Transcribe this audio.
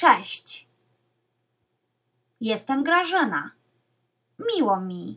Cześć. Jestem Grażyna. Miło mi.